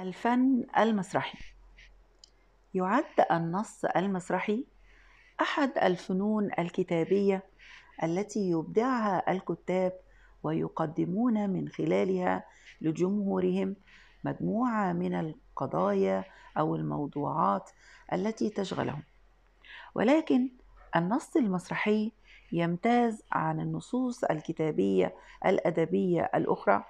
الفن المسرحي. يعد النص المسرحي أحد الفنون الكتابية التي يبدعها الكتاب ويقدمون من خلالها لجمهورهم مجموعة من القضايا أو الموضوعات التي تشغلهم. ولكن النص المسرحي يمتاز عن النصوص الكتابية الأدبية الأخرى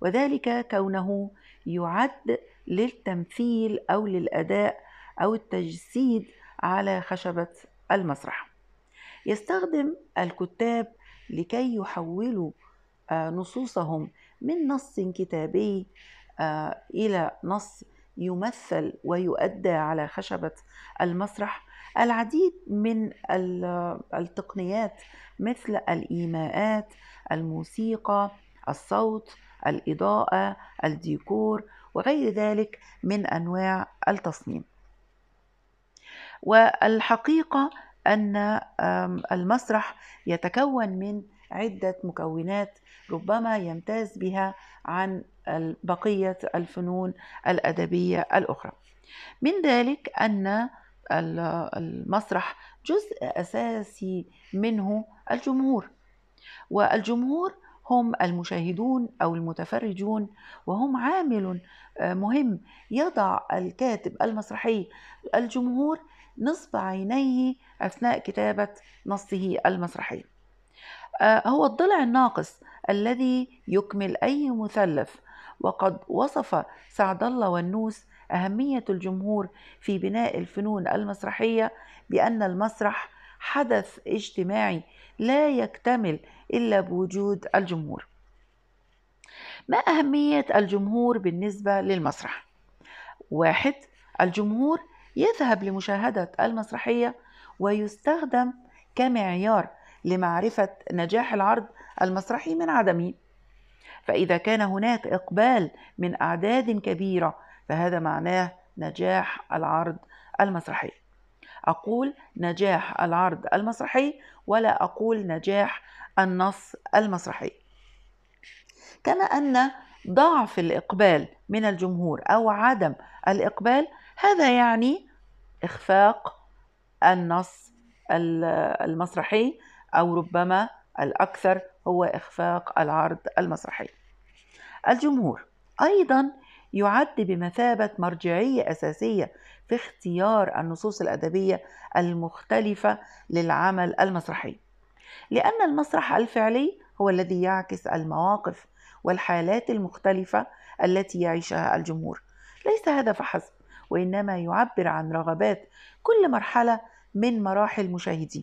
وذلك كونه يعد للتمثيل أو للأداء أو التجسيد على خشبة المسرح. يستخدم الكتاب لكي يحولوا نصوصهم من نص كتابي إلى نص يمثل ويؤدى على خشبة المسرح. العديد من التقنيات مثل الإيماءات الموسيقى الصوت الإضاءة الديكور وغير ذلك من أنواع التصميم. والحقيقة أن المسرح يتكون من عدة مكونات ربما يمتاز بها عن بقية الفنون الأدبية الأخرى. من ذلك أن المسرح جزء أساسي منه الجمهور والجمهور هم المشاهدون أو المتفرجون وهم عامل مهم. يضع الكاتب المسرحي الجمهور نصب عينيه أثناء كتابة نصه المسرحي. هو الضلع الناقص الذي يكمل أي مثلث وقد وصف سعد الله والنوس أهمية الجمهور في بناء الفنون المسرحية بأن المسرح حدث اجتماعي لا يكتمل إلا بوجود الجمهور. ما أهمية الجمهور بالنسبة للمسرح؟ واحد الجمهور يذهب لمشاهدة المسرحية ويستخدم كمعيار لمعرفة نجاح العرض المسرحي من عدمه. فإذا كان هناك إقبال من أعداد كبيرة فهذا معناه نجاح العرض المسرحي. أقول نجاح العرض المسرحي ولا أقول نجاح النص المسرحي. كما أن ضعف الإقبال من الجمهور أو عدم الإقبال هذا يعني إخفاق النص المسرحي أو ربما الأكثر هو إخفاق العرض المسرحي. الجمهور أيضا يعد بمثابة مرجعية أساسية في اختيار النصوص الأدبية المختلفة للعمل المسرحي. لأن المسرح الفعلي هو الذي يعكس المواقف والحالات المختلفة التي يعيشها الجمهور. ليس هذا فحسب وإنما يعبر عن رغبات كل مرحلة من مراحل مشاهديه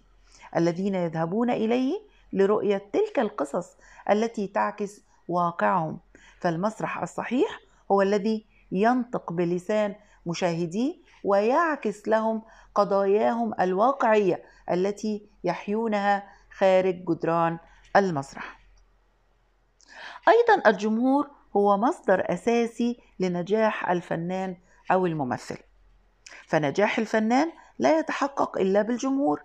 الذين يذهبون إليه لرؤية تلك القصص التي تعكس واقعهم. فالمسرح الصحيح هو الذي ينطق بلسان مشاهديه ويعكس لهم قضاياهم الواقعية التي يحيونها خارج جدران المسرح. أيضا الجمهور هو مصدر أساسي لنجاح الفنان أو الممثل. فنجاح الفنان لا يتحقق إلا بالجمهور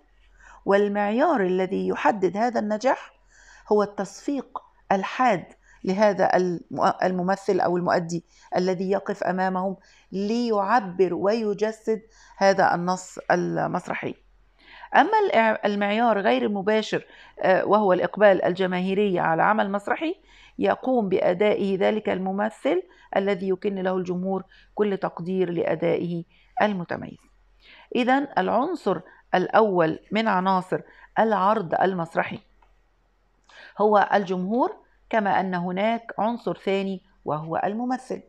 والمعيار الذي يحدد هذا النجاح هو التصفيق الحاد لهذا الممثل أو المؤدي الذي يقف أمامهم ليعبر ويجسد هذا النص المسرحي. أما المعيار غير المباشر وهو الإقبال الجماهيري على عمل مسرحي يقوم بأدائه ذلك الممثل الذي يكن له الجمهور كل تقدير لأدائه المتميز. اذا العنصر الأول من عناصر العرض المسرحي هو الجمهور كما أن هناك عنصر ثاني وهو الممثل.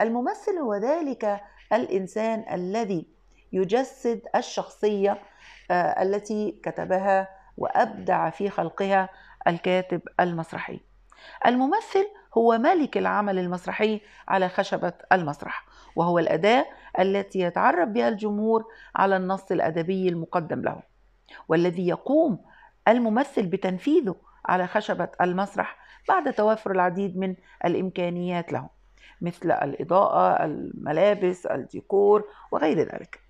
الممثل هو ذلك الإنسان الذي يجسد الشخصية التي كتبها وأبدع في خلقها الكاتب المسرحي. الممثل هو ملك العمل المسرحي على خشبة المسرح وهو الأداة التي يتعرف بها الجمهور على النص الأدبي المقدم له والذي يقوم الممثل بتنفيذه على خشبة المسرح بعد توافر العديد من الإمكانيات له مثل الإضاءة الملابس الديكور وغير ذلك.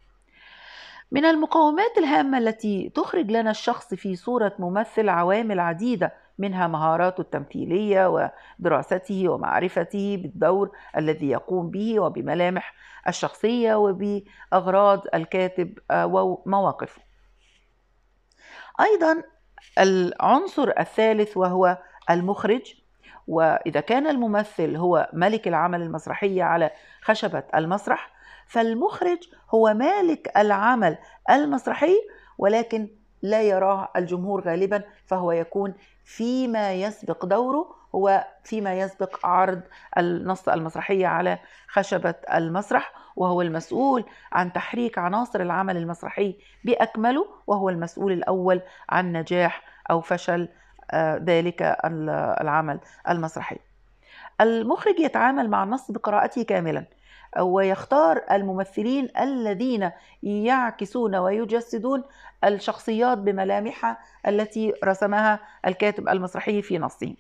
من المقومات الهامة التي تخرج لنا الشخص في صورة ممثل عوامل عديدة منها مهاراته التمثيلية ودراسته ومعرفته بالدور الذي يقوم به وبملامح الشخصية وبأغراض الكاتب ومواقفه. أيضا العنصر الثالث وهو المخرج وإذا كان الممثل هو ملك العمل المسرحي على خشبة المسرح فالمخرج هو مالك العمل المسرحي ولكن لا يراه الجمهور غالبا فهو يكون فيما يسبق دوره هو فيما يسبق عرض النص المسرحية على خشبة المسرح وهو المسؤول عن تحريك عناصر العمل المسرحي بأكمله وهو المسؤول الأول عن نجاح أو فشل ذلك العمل المسرحي. المخرج يتعامل مع النص بقراءته كاملا ويختار الممثلين الذين يعكسون ويجسدون الشخصيات بملامحها التي رسمها الكاتب المسرحي في نصه.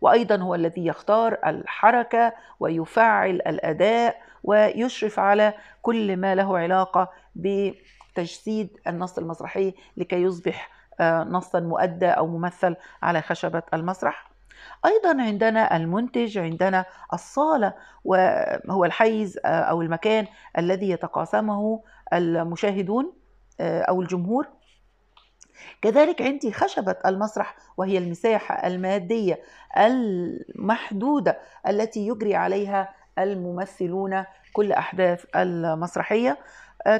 وأيضا هو الذي يختار الحركة ويفعل الأداء ويشرف على كل ما له علاقة بتجسيد النص المسرحي لكي يصبح نصا مؤدى أو ممثل على خشبة المسرح. أيضا عندنا المنتج عندنا الصالة وهو الحيز آه، أو المكان الذي يتقاسمه المشاهدون آه، أو الجمهور. كذلك عندي خشبة المسرح وهي المساحة المادية المحدودة التي يجري عليها الممثلون كل أحداث المسرحية. آه،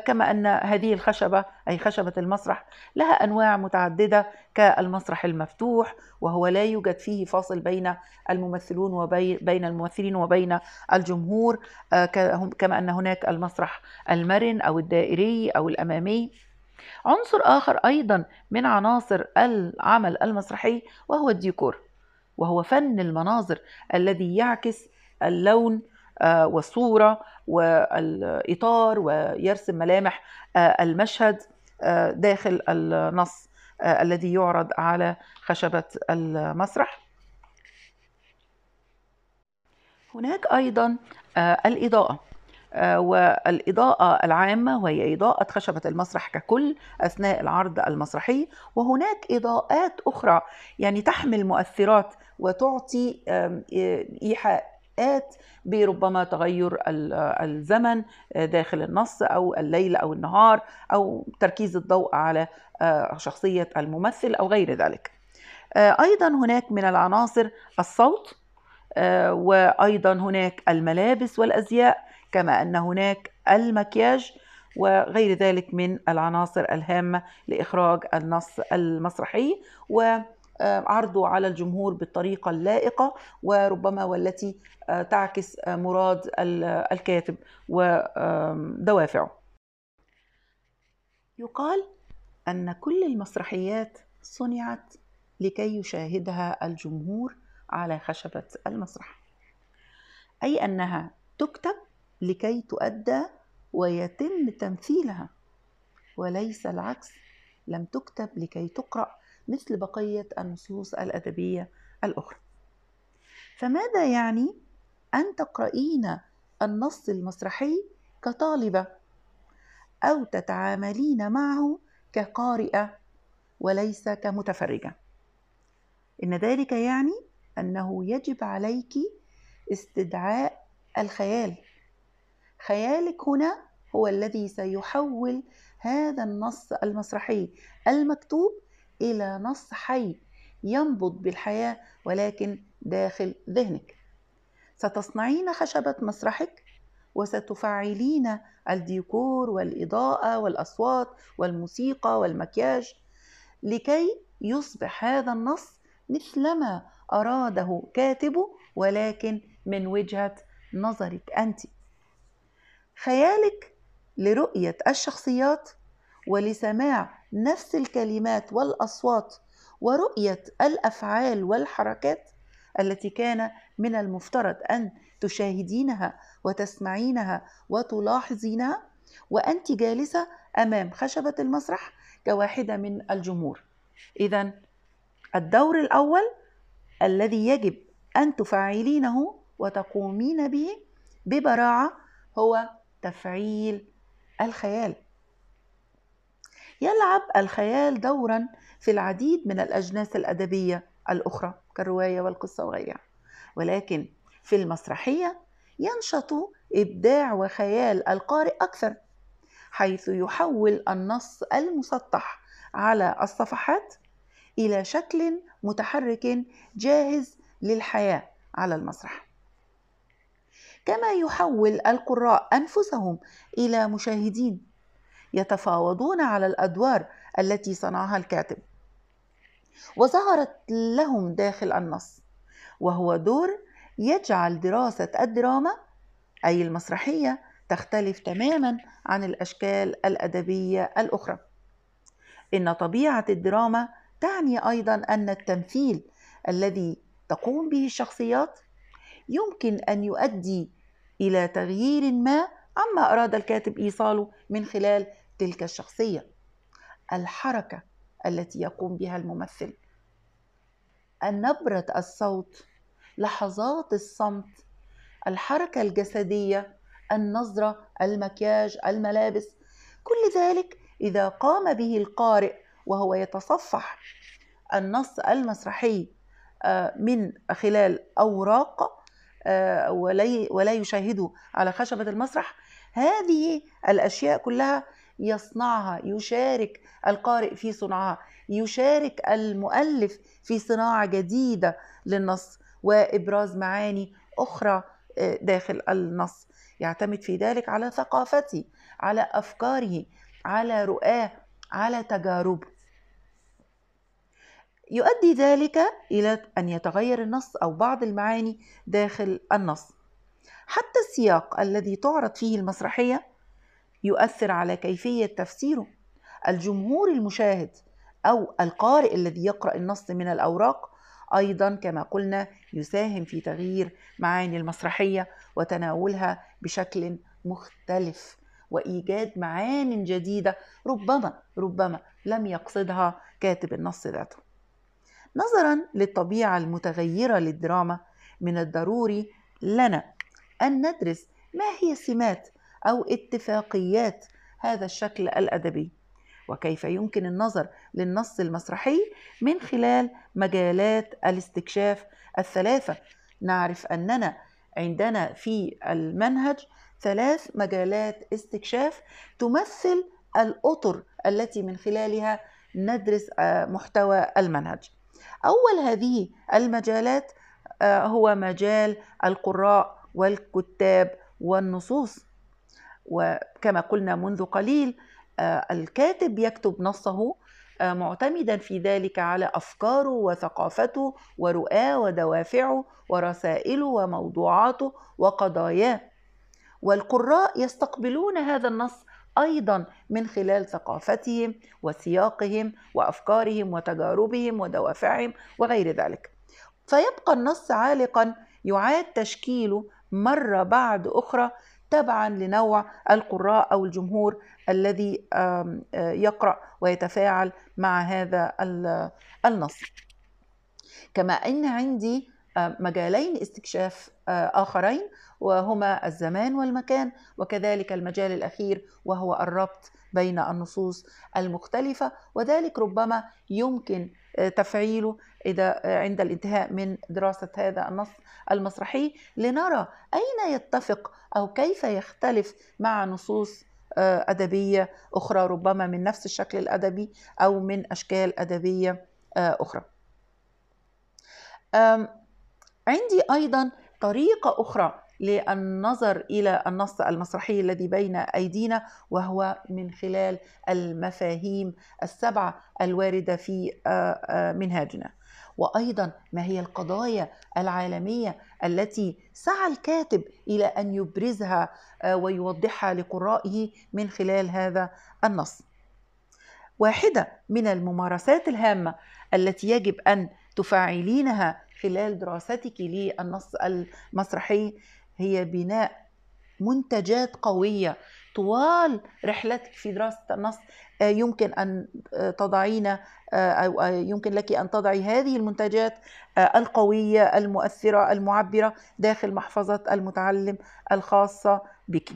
كما أن هذه الخشبة أي خشبة المسرح لها أنواع متعددة كالمسرح المفتوح وهو لا يوجد فيه فاصل بين الممثلون وبين الممثلين وبين الجمهور آه، كما أن هناك المسرح المرن أو الدائري أو الأمامي. عنصر آخر أيضا من عناصر العمل المسرحي وهو الديكور وهو فن المناظر الذي يعكس اللون آه، والصورة والإطار ويرسم ملامح آه، المشهد آه، داخل النص الذي يعرض على خشبة المسرح. هناك أيضا الإضاءة والإضاءة العامة وهي إضاءة خشبة المسرح ككل أثناء العرض المسرحي. وهناك إضاءات أخرى يعني تحمل مؤثرات وتعطي إيحاء الآت بربما تغير الزمن آه، داخل النص أو الليل أو النهار أو تركيز الضوء على آه، شخصية الممثل أو غير ذلك. آه، أيضا هناك من العناصر الصوت وأيضا هناك الملابس والأزياء كما أن هناك المكياج وغير ذلك من العناصر الهامة لإخراج النص المسرحي و عرضه على الجمهور بالطريقة اللائقة وربما والتي آه، تعكس آه، مراد الكاتب ودوافعه يقال أن كل المسرحيات صنعت لكي يشاهدها الجمهور على خشبة المسرح. أي أنها تكتب لكي تؤدى ويتم تمثيلها وليس العكس لم تكتب لكي تقرأ مثل بقية النصوص الأدبية الأخرى. فماذا يعني أن تقرأين النص المسرحي كطالبة أو تتعاملين معه كقارئة وليس كمتفرجة؟ إن ذلك يعني أنه يجب عليك استدعاء الخيال. خيالك هنا هو الذي سيحول هذا النص المسرحي المكتوب إلى نص حي ينبض بالحياة ولكن داخل ذهنك. ستصنعين خشبة مسرحك وستفعلين الديكور والإضاءة والأصوات والموسيقى والمكياج لكي يصبح هذا النص مثلما أراده كاتبه ولكن من وجهة نظرك أنت. خيالك لرؤية الشخصيات ولسماع نفس الكلمات والأصوات ورؤية الأفعال والحركات التي كان من المفترض أن تشاهدينها وتسمعينها وتلاحظينها وأنت جالسة أمام خشبة المسرح كواحدة من الجمهور. اذا الدور الأول الذي يجب أن تفعلينه وتقومين به ببراعة هو تفعيل الخيال. يلعب الخيال دورا في العديد من الأجناس الأدبية الأخرى كالرواية والقصة وغيرها. ولكن في المسرحية ينشط إبداع وخيال القارئ أكثر حيث يحول النص المسطح على الصفحات إلى شكل متحرك جاهز للحياة على المسرح. كما يحول القراء أنفسهم إلى مشاهدين يتفاوضون على الأدوار التي صنعها الكاتب. وظهرت لهم داخل النص وهو دور يجعل دراسة الدراما أي المسرحية تختلف تماما عن الأشكال الأدبية الأخرى. إن طبيعة الدراما تعني أيضا أن التمثيل الذي تقوم به الشخصيات يمكن أن يؤدي إلى تغيير ما عما أراد الكاتب إيصاله من خلال تلك الشخصية الحركة التي يقوم بها الممثل. نبرة الصوت لحظات الصمت الحركة الجسدية النظرة المكياج الملابس. كل ذلك إذا قام به القارئ وهو يتصفح النص المسرحي آه، من خلال أوراق آه، ولا يشاهده على خشبة المسرح. هذه الأشياء كلها يصنعها يشارك القارئ في صنعها يشارك المؤلف في صناعة جديدة للنص وإبراز معاني أخرى آه، داخل النص. يعتمد في ذلك على ثقافته على أفكاره على رؤاه على تجاربه يؤدي ذلك إلى أن يتغير النص أو بعض المعاني داخل النص. حتى السياق الذي تعرض فيه المسرحية يؤثر على كيفية تفسيره. الجمهور المشاهد أو القارئ الذي يقرأ النص من الأوراق أيضا كما قلنا يساهم في تغيير معاني المسرحية وتناولها بشكل مختلف وإيجاد معان جديدة ربما ربما لم يقصدها كاتب النص ذاته. نظرا للطبيعة المتغيرة للدراما من الضروري لنا أن ندرس ما هي سمات أو اتفاقيات هذا الشكل الأدبي. وكيف يمكن النظر للنص المسرحي من خلال مجالات الاستكشاف الثلاثة؟ نعرف أننا عندنا في المنهج ثلاث مجالات استكشاف تمثل الأطر التي من خلالها ندرس آه، محتوى المنهج. أول هذه المجالات آه، هو مجال القراء والكتاب والنصوص. وكما قلنا منذ قليل آه، الكاتب يكتب نصه آه، معتمدا في ذلك على أفكاره وثقافته ورؤاه ودوافعه ورسائله وموضوعاته وقضاياه. والقراء يستقبلون هذا النص أيضا من خلال ثقافتهم وسياقهم وأفكارهم وتجاربهم ودوافعهم وغير ذلك. فيبقى النص عالقا يعاد تشكيله مرة بعد أخرى تبعا لنوع القراء أو الجمهور الذي آه، يقرأ ويتفاعل مع هذا النص. كما إن عندي مجالين استكشاف آه، آخرين وهما الزمان والمكان وكذلك المجال الأخير وهو الربط بين النصوص المختلفة وذلك ربما يمكن آه، تفعيله إذا عند الانتهاء من دراسة هذا النص المسرحي لنرى أين يتفق أو كيف يختلف مع نصوص آه، أدبية أخرى ربما من نفس الشكل الأدبي أو من أشكال أدبية آه، أخرى. عندي أيضا طريقة أخرى للنظر إلى النص المسرحي الذي بين أيدينا وهو من خلال المفاهيم السبعة الواردة في آه، منهاجنا. وأيضا ما هي القضايا العالمية التي سعى الكاتب إلى أن يبرزها آه، ويوضحها لقرائه من خلال هذا النص. واحدة من الممارسات الهامة التي يجب أن تفعلينها خلال دراستك للنص المسرحي هي بناء منتجات قوية طوال رحلتك في دراسة النص يمكن أن آه، تضعين آه، أو يمكن لك أن تضعي هذه المنتجات القوية المؤثرة المعبرة داخل محفظة المتعلم الخاصة بك.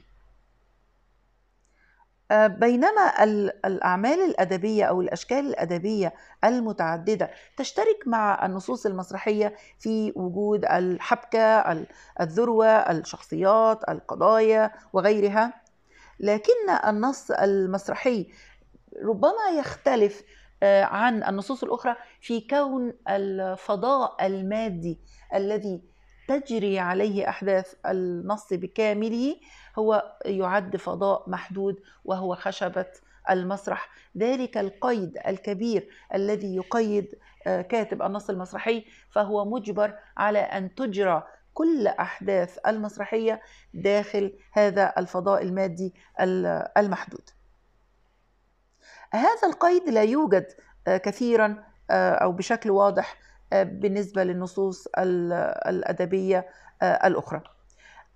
آه، بينما الأعمال الأدبية أو الأشكال الأدبية المتعددة تشترك مع النصوص المسرحية في وجود الحبكة الذروة الشخصيات القضايا وغيرها لكن النص المسرحي ربما يختلف آه، عن النصوص الأخرى في كون الفضاء المادي الذي تجري عليه أحداث النص بكامله هو يعد فضاء محدود وهو خشبة المسرح. ذلك القيد الكبير الذي يقيد آه، كاتب النص المسرحي فهو مجبر على أن تجرى كل أحداث المسرحية داخل هذا الفضاء المادي المحدود. هذا القيد لا يوجد آه، كثيرا آه، أو بشكل واضح بالنسبة للنصوص الأدبية الأخرى.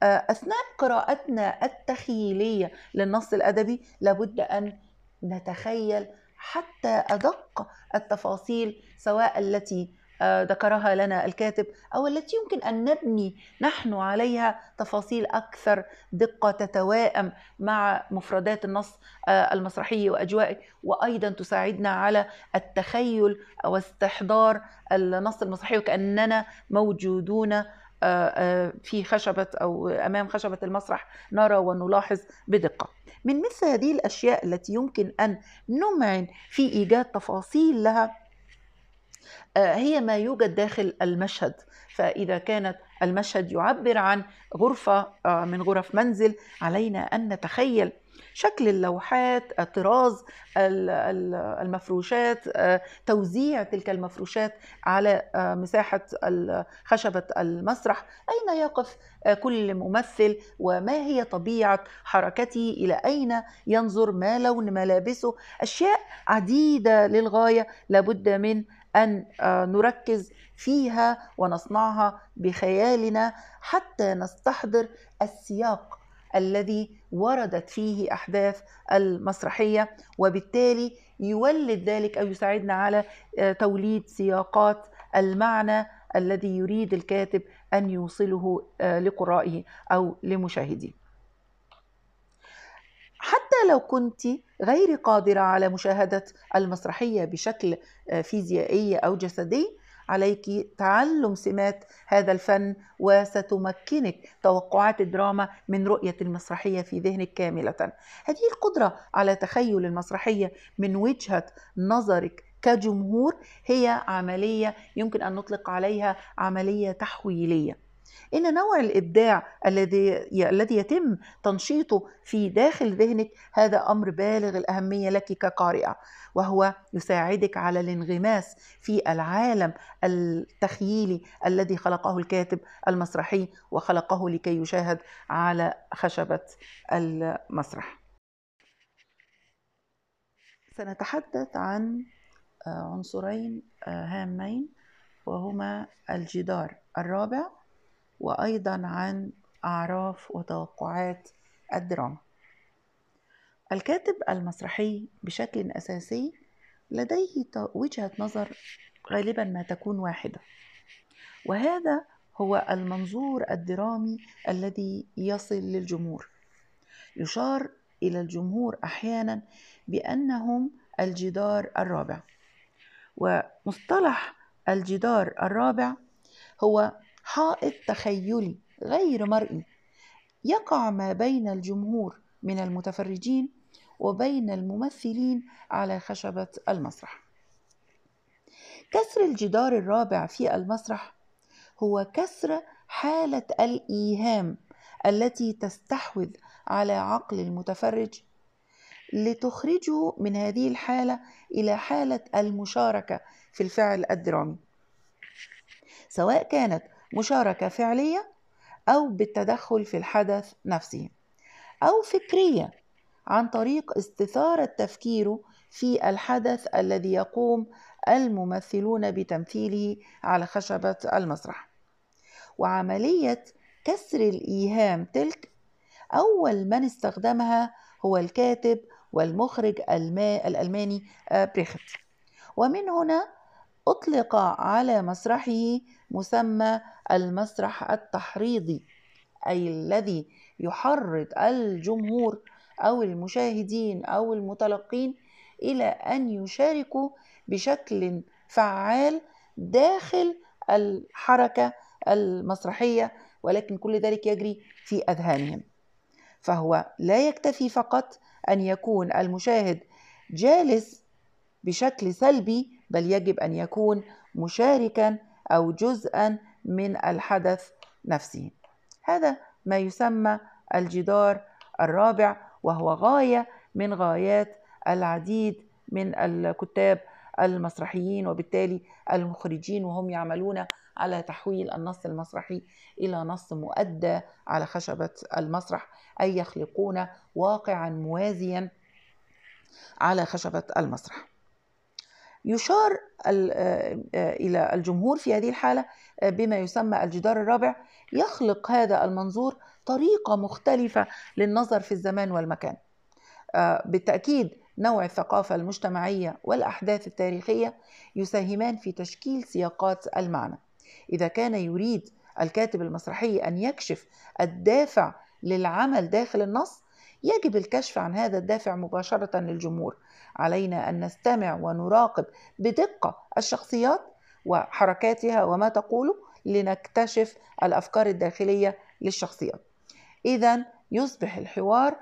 أثناء قراءتنا التخيلية للنص الأدبي لابد أن نتخيل حتى أدق التفاصيل سواء التي آه، ذكرها لنا الكاتب أو التي يمكن أن نبني نحن عليها تفاصيل أكثر دقة تتوائم مع مفردات النص آه، المسرحي وأجوائه وأيضا تساعدنا على التخيل واستحضار النص المسرحي وكأننا موجودون آه، آه، في خشبة أو أمام خشبة المسرح نرى ونلاحظ بدقة. من مثل هذه الأشياء التي يمكن أن نمعن في إيجاد تفاصيل لها آه، هي ما يوجد داخل المشهد. فإذا كانت المشهد يعبر عن غرفة من غرف منزل علينا أن نتخيل شكل اللوحات طراز المفروشات توزيع تلك المفروشات على مساحة خشبة المسرح. أين يقف كل ممثل؟ وما هي طبيعة حركته؟ إلى أين ينظر؟ ما لون ملابسه؟ أشياء عديدة للغاية لابد من أن نركز فيها ونصنعها بخيالنا حتى نستحضر السياق الذي وردت فيه أحداث المسرحية وبالتالي يولد ذلك أو يساعدنا على آه، توليد سياقات المعنى الذي يريد الكاتب أن يوصله آه، لقرائه أو لمشاهديه. لو كنت غير قادرة على مشاهدة المسرحية بشكل آه، فيزيائي أو جسدي عليك تعلم سمات هذا الفن وستمكنك توقعات الدراما من رؤية المسرحية في ذهنك كاملة. هذه القدرة على تخيل المسرحية من وجهة نظرك كجمهور هي عملية يمكن أن نطلق عليها عملية تحويلية. إن نوع الإبداع الذي الذي يتم تنشيطه في داخل ذهنك هذا أمر بالغ الأهمية لك كقارئة وهو يساعدك على الانغماس في العالم التخييلي الذي خلقه الكاتب المسرحي وخلقه لكي يشاهد على خشبة المسرح. سنتحدث عن عنصرين هامين وهما الجدار الرابع وأيضا عن أعراف وتوقعات الدراما. الكاتب المسرحي بشكل أساسي لديه وجهة نظر غالبا ما تكون واحدة وهذا هو المنظور الدرامي الذي يصل للجمهور. يشار إلى الجمهور أحيانا بأنهم الجدار الرابع ومصطلح الجدار الرابع هو حائط تخيلي غير مرئي يقع ما بين الجمهور من المتفرجين وبين الممثلين على خشبة المسرح. كسر الجدار الرابع في المسرح هو كسر حالة الإيهام التي تستحوذ على عقل المتفرج لتخرجه من هذه الحالة إلى حالة المشاركة في الفعل الدرامي. سواء كانت مشاركة فعلية أو بالتدخل في الحدث نفسه أو فكرية عن طريق استثارة تفكيره في الحدث الذي يقوم الممثلون بتمثيله على خشبة المسرح. وعملية كسر الإيهام تلك أول من استخدمها هو الكاتب والمخرج الألماني آه، بريخت. ومن هنا أطلق على مسرحه مسمى المسرح التحريضي أي الذي يحرض الجمهور أو المشاهدين أو المتلقين إلى أن يشاركوا بشكل فعال داخل الحركة المسرحية ولكن كل ذلك يجري في أذهانهم. فهو لا يكتفي فقط أن يكون المشاهد جالس بشكل سلبي بل يجب أن يكون مشاركا أو جزءا من الحدث نفسه هذا ما يسمى الجدار الرابع وهو غاية من غايات العديد من الكتاب المسرحيين وبالتالي المخرجين وهم يعملون على تحويل النص المسرحي إلى نص مؤدى على خشبة المسرح أي يخلقون واقعا موازيا على خشبة المسرح. يشار إلى الجمهور في هذه الحالة بما يسمى الجدار الرابع يخلق هذا المنظور طريقة مختلفة للنظر في الزمان والمكان. بالتأكيد نوع الثقافة المجتمعية والأحداث التاريخية يساهمان في تشكيل سياقات المعنى. إذا كان يريد الكاتب المسرحي أن يكشف الدافع للعمل داخل النص يجب الكشف عن هذا الدافع مباشرة للجمهور. علينا أن نستمع ونراقب بدقة الشخصيات وحركاتها وما تقوله لنكتشف الأفكار الداخلية للشخصيات. إذا يصبح الحوار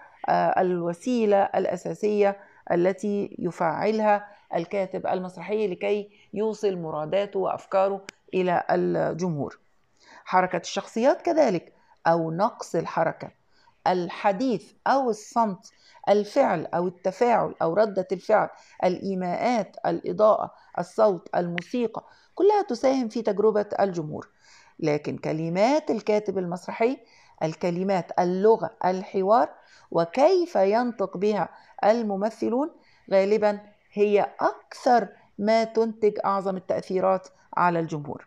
الوسيلة الأساسية التي يفعلها الكاتب المسرحي لكي يوصل مراداته وأفكاره إلى الجمهور. حركة الشخصيات كذلك أو نقص الحركة، الحديث أو الصمت، الفعل أو التفاعل أو ردة الفعل، الإيماءات، الإضاءة، الصوت، الموسيقى، كلها تساهم في تجربة الجمهور. لكن كلمات الكاتب المسرحي الكلمات اللغة الحوار وكيف ينطق بها الممثلون غالبا هي أكثر ما تنتج أعظم التأثيرات على الجمهور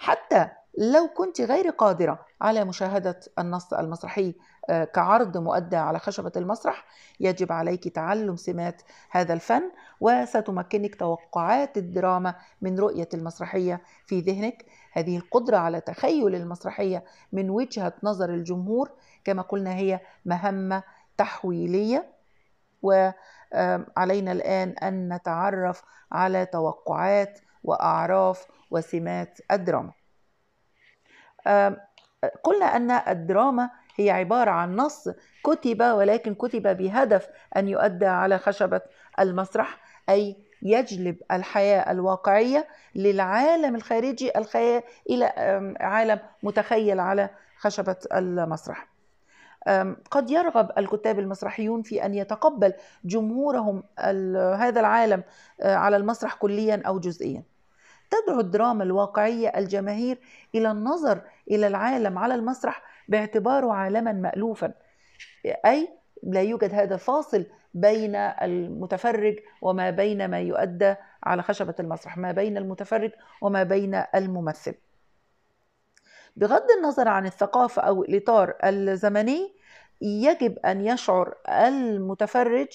حتى لو كنت غير قادرة على مشاهدة النص المسرحي كعرض مؤدى على خشبة المسرح يجب عليك تعلم سمات هذا الفن وستمكنك توقعات الدراما من رؤية المسرحية في ذهنك. هذه القدرة على تخيل المسرحية من وجهة نظر الجمهور كما قلنا هي مهمة تحويلية. وعلينا الآن أن نتعرف على توقعات وأعراف وسمات الدراما. قلنا أن الدراما هي عبارة عن نص كتب ولكن كتب بهدف أن يؤدى على خشبة المسرح أي يجلب الحياة الواقعية للعالم الخارجي الخيال إلى عالم متخيل على خشبة المسرح. قد يرغب الكتاب المسرحيون في أن يتقبل جمهورهم هذا العالم على المسرح كليا أو جزئيا. تدعو الدراما الواقعية الجماهير إلى النظر إلى العالم على المسرح باعتباره عالما مالوفا. أي لا يوجد هذا الفاصل بين المتفرج وما بين ما يؤدى على خشبة المسرح ما بين المتفرج وما بين الممثل. بغض النظر عن الثقافة أو الإطار الزمني يجب أن يشعر المتفرج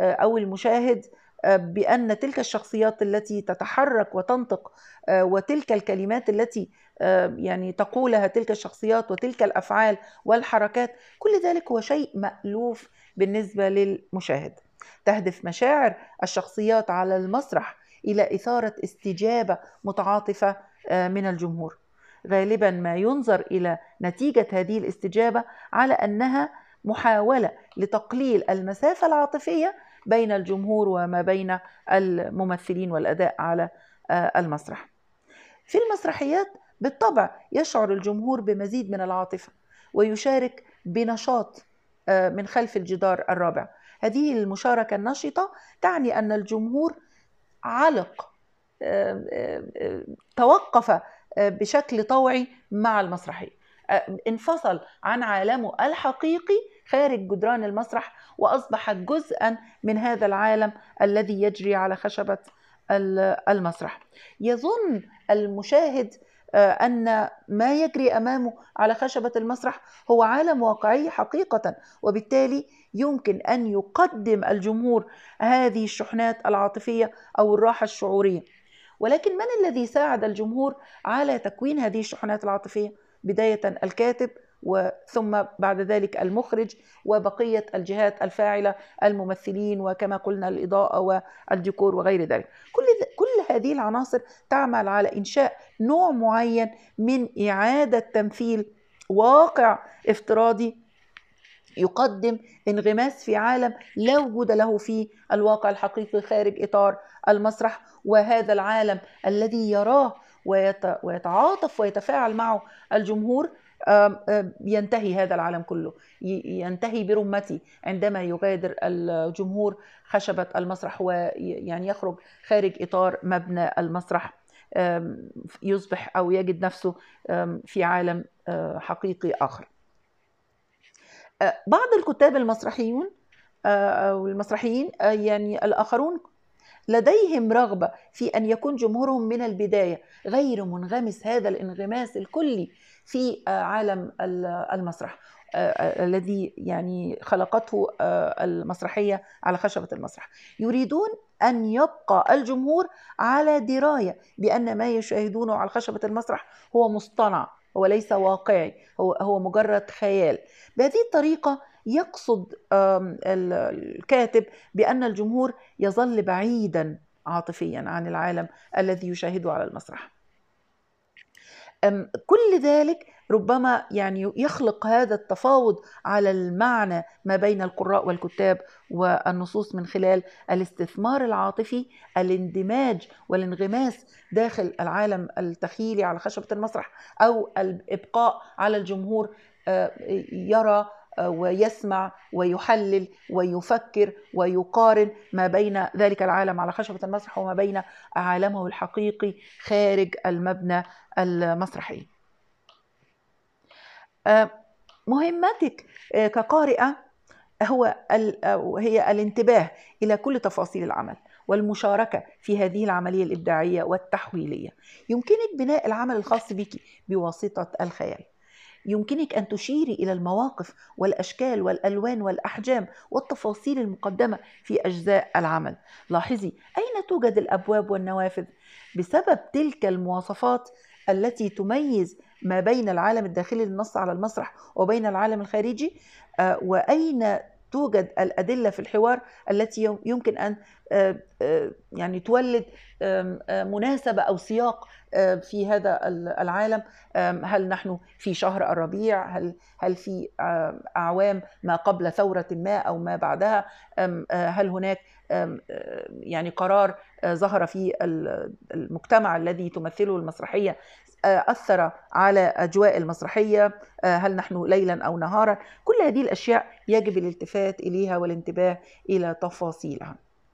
أو المشاهد بأن تلك الشخصيات التي تتحرك وتنطق وتلك الكلمات التي يعني تقولها تلك الشخصيات وتلك الأفعال والحركات كل ذلك هو شيء مألوف بالنسبة للمشاهد. تهدف مشاعر الشخصيات على المسرح إلى إثارة استجابة متعاطفة من الجمهور. غالبا ما ينظر إلى نتيجة هذه الاستجابة على أنها محاولة لتقليل المسافة العاطفية بين الجمهور وما بين الممثلين والأداء على المسرح. في المسرحيات بالطبع يشعر الجمهور بمزيد من العاطفة ويشارك بنشاط من خلف الجدار الرابع. هذه المشاركة النشطة تعني أن الجمهور علق توقف بشكل طوعي مع المسرحية انفصل عن عالمه الحقيقي خارج جدران المسرح وأصبح جزءا من هذا العالم الذي يجري على خشبة المسرح. يظن المشاهد أن ما يجري أمامه على خشبة المسرح هو عالم واقعي حقيقة وبالتالي يمكن أن يقدم الجمهور هذه الشحنات العاطفية أو الراحة الشعورية. ولكن من الذي ساعد الجمهور على تكوين هذه الشحنات العاطفية؟ بداية الكاتب وثم بعد ذلك المخرج وبقية الجهات الفاعلة الممثلين وكما قلنا الإضاءة والديكور وغير ذلك. كل, كل هذه العناصر تعمل على إنشاء نوع معين من إعادة تمثيل واقع افتراضي يقدم انغماس في عالم لا وجود له في الواقع الحقيقي خارج إطار المسرح وهذا العالم الذي يراه ويتعاطف ويتفاعل معه الجمهور ينتهي هذا العالم كله. ينتهي برمته عندما يغادر الجمهور خشبة المسرح ويعني يخرج خارج إطار مبنى المسرح يصبح أو يجد نفسه في عالم آه، حقيقي آخر. آه، بعض الكتاب المسرحيون آه، أو المسرحيين يعني الآخرون لديهم رغبة في أن يكون جمهورهم من البداية. غير منغمس هذا الانغماس الكلي في عالم المسرح. الذي يعني خلقته المسرحية على خشبة المسرح. يريدون أن يبقى الجمهور على دراية بأن ما يشاهدونه على خشبة المسرح هو مصطنع هو ليس واقعي هو هو مجرد خيال. بهذه الطريقة يقصد الكاتب بأن الجمهور يظل بعيدا عاطفيا عن العالم الذي يشاهده على المسرح. كل ذلك ربما يعني يخلق هذا التفاوض على المعنى ما بين القراء والكتاب والنصوص من خلال الاستثمار العاطفي الاندماج والانغماس داخل العالم التخيلي على خشبة المسرح أو الإبقاء على الجمهور آه، يرى ويسمع ويحلل ويفكر ويقارن ما بين ذلك العالم على خشبة المسرح وما بين عالمه الحقيقي خارج المبنى المسرحي. آه، مهمتك آه، كقارئة هو هي الانتباه إلى كل تفاصيل العمل والمشاركة في هذه العملية الإبداعية والتحويلية. يمكنك بناء العمل الخاص بك بواسطة الخيال. يمكنك أن تشيري إلى المواقف والأشكال والألوان والأحجام والتفاصيل المقدمة في أجزاء العمل. لاحظي أين توجد الأبواب والنوافذ؟ بسبب تلك المواصفات التي تميز ما بين العالم الداخلي للنص على المسرح وبين العالم الخارجي آه، وأين توجد الأدلة في الحوار التي يمكن أن آه، آه، يعني تولد مناسبة أو سياق في هذا العالم. هل نحن في شهر الربيع؟ هل هل في أعوام ما قبل ثورة ما أو ما بعدها؟ هل هناك يعني قرار ظهر في المجتمع الذي تمثله المسرحية أثر على أجواء المسرحية هل نحن ليلا أو نهارا؟ كل هذه الأشياء يجب الالتفات إليها والانتباه إلى تفاصيلها.